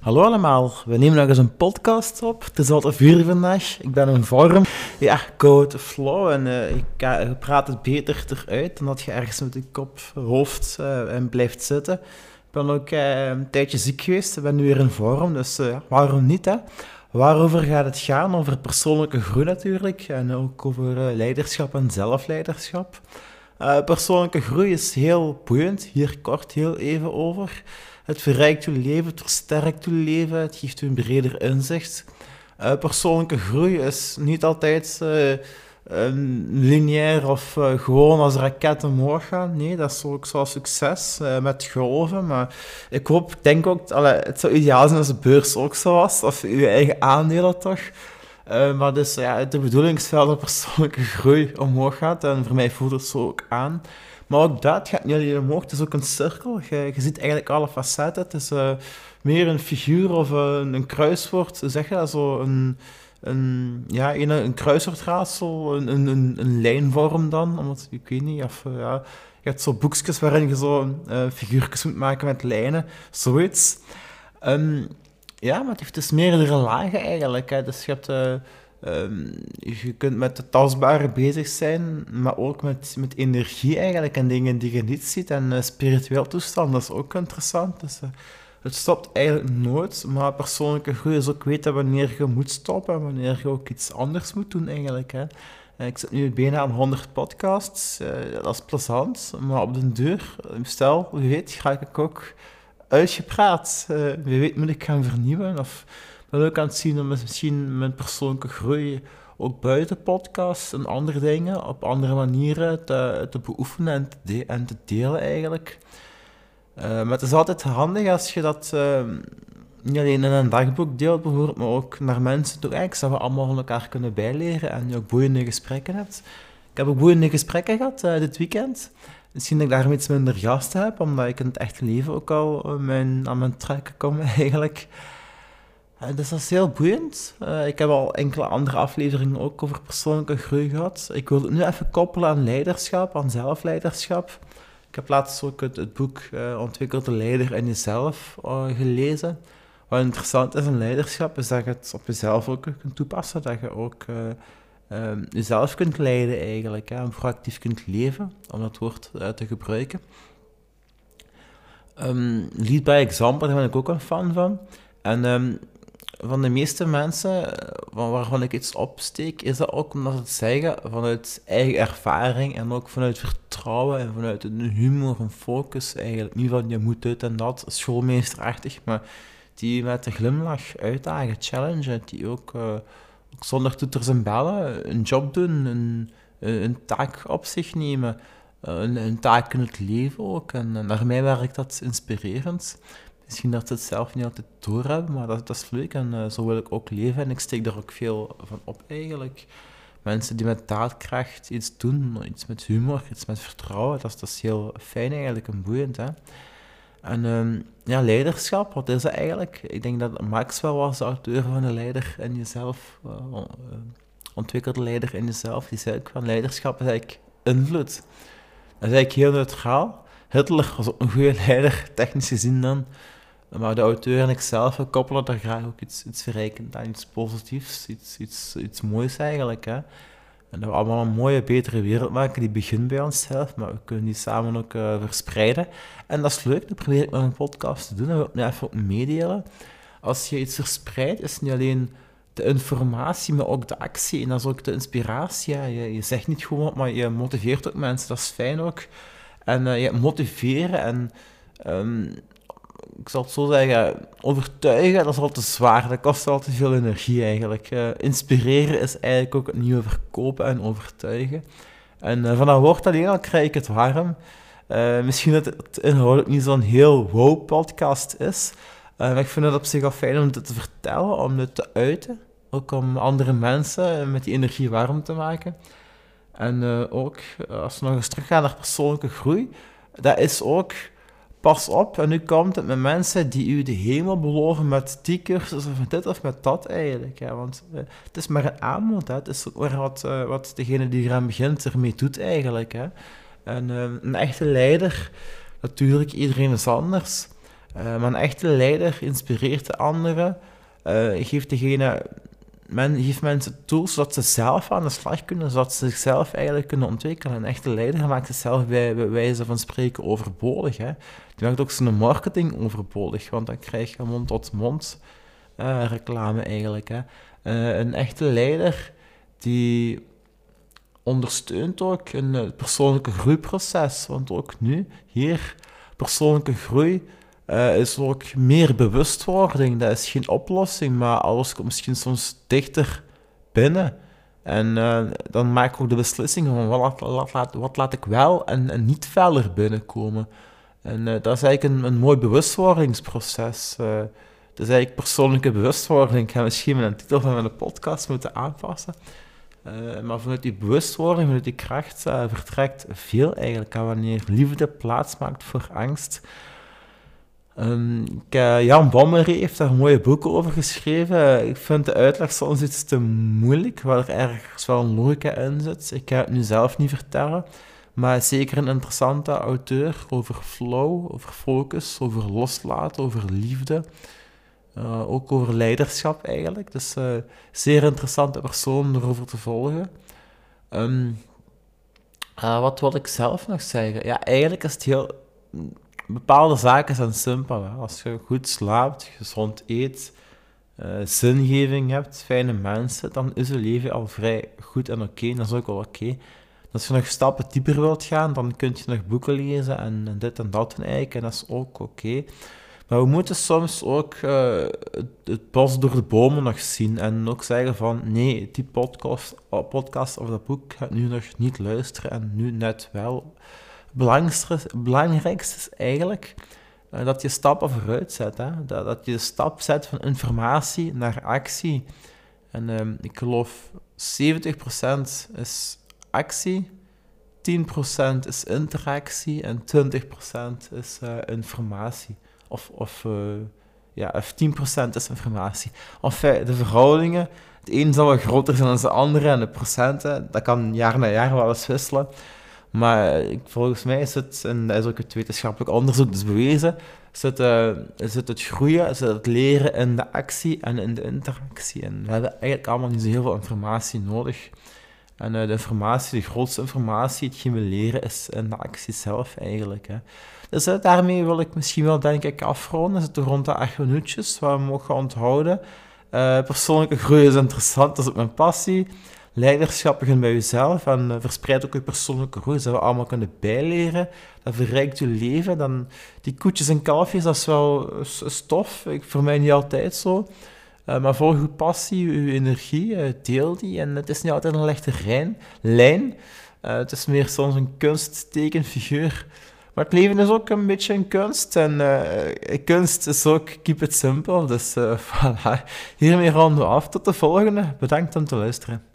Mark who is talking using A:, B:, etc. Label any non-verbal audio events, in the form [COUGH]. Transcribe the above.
A: Hallo allemaal, we nemen nog eens een podcast op. Het is al te vandaag. Ik ben in vorm. Ja, koud, flow en ik uh, praat het beter eruit dan dat je ergens met je kop, hoofd en blijft zitten. Ik ben ook een tijdje ziek geweest. Ik ben nu weer in vorm, dus waarom niet, hè? Waarover gaat het gaan? Over persoonlijke groei natuurlijk en ook over leiderschap en zelfleiderschap. persoonlijke groei is heel boeiend, hier kort heel even over. Het verrijkt uw leven, het versterkt uw leven, het geeft u een breder inzicht. Uh, persoonlijke groei is niet altijd uh, lineair of uh, gewoon als raketten omhoog gaan. Nee, dat is ook zoals succes met geloven. Maar ik hoop, denk ook, het zou ideaal zijn als de beurs ook zo was, of uw eigen aandelen toch. maar dus ja, de bedoeling is wel dat persoonlijke [LAUGHS] groei omhoog gaat en voor mij voelt het zo ook aan. Maar ook dat gaat niet alleen omhoog, het is ook een cirkel. Je, je ziet eigenlijk alle facetten. Het is uh, meer een figuur of een, een kruiswoord, zeg je dat, zo een, een, ja, een, een kruiswoordraadsel, een, een, een, lijnvorm dan, ik weet niet, of uh, ja, je hebt zo boekjes waarin je zo uh, figuurtjes moet maken met lijnen, zoiets. Um, ja, maar het heeft dus meerdere lagen eigenlijk. Hè. Dus je hebt... Um, je kunt met het tastbare bezig zijn, maar ook met, met energie eigenlijk en dingen die je niet ziet. En uh, spiritueel toestand, dat is ook interessant. Dus, uh, het stopt eigenlijk nooit, maar persoonlijke groei is ook weten wanneer je moet stoppen en wanneer je ook iets anders moet doen eigenlijk. Hè. Eh, ik zit nu bijna aan 100 podcasts, dat is plezant, maar op den deur, stel, wie weet, ga ik ook uitgepraat. wie weet moet ik gaan vernieuwen of ben ook aan het zien om misschien mijn persoonlijke groei ook buiten podcasts en andere dingen op andere manieren te, te beoefenen en te, en te delen eigenlijk. Uh, maar het is altijd handig als je dat uh, niet alleen in een dagboek deelt bijvoorbeeld, maar ook naar mensen toe eigenlijk, zodat we allemaal van elkaar kunnen bijleren en je ook boeiende gesprekken hebt. Ik heb ook boeiende gesprekken gehad uh, dit weekend. Misschien dat ik daarom iets minder gasten heb, omdat ik in het echte leven ook al mijn, aan mijn trekken kom [LAUGHS] eigenlijk. Uh, dus dat is heel boeiend. Uh, ik heb al enkele andere afleveringen ook over persoonlijke groei gehad. Ik wil het nu even koppelen aan leiderschap, aan zelfleiderschap. Ik heb laatst ook het, boek uh, Ontwikkelde leider in jezelf gelezen. Wat interessant is in leiderschap, is dat je het op jezelf ook kunt toepassen. Dat je ook ehm, jezelf kunt leiden eigenlijk. Hè, en proactief kunt leven, om dat woord te gebruiken. Um, lead by example, daar ben ik ook een fan van. En um, van de meeste mensen eh, waarvan ik iets opsteek, is dat ook omdat ze het zeggen vanuit eigen ervaring en ook vanuit vertrouwen en vanuit een humor, een focus eigenlijk. Niet van je moet dit en dat, schoolmeesterachtig, maar die met een glimlach uitdagen, challengen, die ook, uh, ook zonder toeters en bellen een job doen, een, een taak op zich nemen, een, een taak in het leven ook. En, en naar mij werkt dat inspirerend. Misschien dat ze het zelf niet altijd doorhebben, maar dat, is leuk en uh, zo wil ik ook leven en ik steek daar ook veel van op eigenlijk. Mensen die met daadkracht iets doen, iets met humor, iets met vertrouwen, dat dat is heel fijn eigenlijk en boeiend. Hè? En um, ja, leiderschap, wat is dat eigenlijk? Ik denk dat Maxwell was de auteur van de leider in jezelf, uh, ontwikkelde leider in jezelf, die zei ook van leiderschap is eigenlijk invloed. Dat is eigenlijk heel neutraal. Hitler was ook een goede [LAUGHS] leider, technisch gezien dan. Maar de auteur en ik zelf koppelen daar graag ook iets, iets verrijkend aan, iets positiefs, iets, iets, iets moois eigenlijk. Hè. En dat we allemaal een mooie, betere wereld maken, die begint bij onszelf, maar we kunnen die samen ook uh, verspreiden. En dat is leuk, dat probeer ik met een podcast te doen, dat wil ik nu even ook meedelen. Als je iets verspreidt, is niet alleen de informatie, maar ook de actie. En dat is ook de inspiratie. Je, zegt niet gewoon, maar je motiveert ook mensen, dat is fijn ook. En uh, je motiveren en... Um, ik zal het zo zeggen, overtuigen, dat is al te zwaar. Dat kost al te veel energie eigenlijk. Uh, inspireren is eigenlijk ook het nieuwe verkopen en overtuigen. En uh, van dat woord alleen al krijg ik het warm. Uh, misschien dat het inhoudelijk niet zo'n heel wow podcast is. maar ik vind het op zich al fijn om dit te vertellen, om dit te uiten. Ook om andere mensen met die energie warm te maken. En ook, als we nog eens teruggaan naar persoonlijke groei, dat is ook pas op, en nu komt het met mensen die u de hemel beloven met die cursus of met dit of met dat eigenlijk. Ja, want uh, het is maar een aanbod, hè. het is ook maar wat, uh, wat degene die eraan begint ermee doet eigenlijk. Hè. En uh, een echte leider, natuurlijk, iedereen is anders. maar een echte leider inspireert de anderen, geeft degene men geeft mensen tools zodat ze zelf aan de slag kunnen, zodat ze zichzelf eigenlijk kunnen ontwikkelen. Een echte leider maakt zichzelf bij, bij wijze van spreken overbodig. Hè. Die maakt ook zijn marketing overbodig, want dan krijg je mond-tot-mond uh, reclame eigenlijk. Hè. Uh, een echte leider die ondersteunt ook een eh, persoonlijke groeiproces, want ook nu, hier, persoonlijke groei uh, is ook meer bewustwording. Dat is geen oplossing, maar alles komt misschien soms dichter binnen. En uh, dan maak ik ook de beslissing van wat, wat, laat ik wel en, en, niet verder binnenkomen. En uh, dat is eigenlijk een, een mooi bewustwordingsproces. dat is eigenlijk persoonlijke bewustwording. Ik ga misschien mijn titel van mijn podcast moeten aanpassen. maar vanuit die bewustwording, vanuit die kracht, vertrekt veel eigenlijk. En wanneer liefde plaats maakt voor angst, Um, Jan Bommer heeft daar mooie boeken over geschreven. Ik vind de uitleg soms iets te moeilijk, waar er ergens wel een logica in zit. Ik ga het nu zelf niet vertellen, maar zeker een interessante auteur over flow, over focus, over loslaten, over liefde. Uh, ook over leiderschap eigenlijk. Dus uh, zeer interessante persoon erover te volgen. Uh, wat wil ik zelf nog zeggen? Ja, eigenlijk is het heel bepaalde zaken zijn simpel. Hè. Als je goed slaapt, gezond eet, uh, zingeving hebt, fijne mensen, dan is je leven al vrij goed en oké. Dat is ook wel oké. Als je nog stappen dieper wilt gaan, dan kun je nog boeken lezen en, dit en dat en eigenlijk, en dat is ook oké. Maar we moeten soms ook uh, het, bos door de bomen nog zien en ook zeggen van nee, die podcast, podcast of dat boek gaat nu nog niet luisteren en nu net wel belangrijkste is eigenlijk uh, dat je stappen vooruit zet. Hè? Dat, dat je de stap zet van informatie naar actie. En uh, ik geloof 70% is actie, 10% is interactie en 20% is uh, informatie. Of, of, uh, ja, of 10% is informatie. Of de verhoudingen, het een zal wel groter zijn dan de andere en de procenten, dat kan jaar na jaar wel eens wisselen. Maar volgens mij is het, en dat is ook het wetenschappelijk onderzoek dus bewezen, het, uh, is het, het groeien, is het, leren in de actie en in de interactie. En we hebben eigenlijk allemaal niet zo heel veel informatie nodig. En uh, de informatie, de grootste informatie, hetgeen we leren, is in de actie zelf eigenlijk. Hè. Dus uh, daarmee wil ik misschien wel, denk ik, afronden. Het rond de acht minuutjes, waar we mogen onthouden. persoonlijke groei is interessant, dat is ook mijn passie leiderschap bij jezelf en uh, verspreid ook je persoonlijke groei, zodat we allemaal kunnen bijleren. Dat verrijkt je leven. Dan, die koetjes en kalfjes, dat is wel stof. Ik, voor mij niet altijd zo. Uh, maar volg je passie, je energie, uh, deel die. En het is niet altijd een lichte lijn. het is meer soms een kunsttekenfiguur. Maar het leven is ook een beetje een kunst. En kunst is ook keep it simple. Dus [LAUGHS] voilà. Hiermee ronden we af. Tot de volgende. Bedankt om te luisteren.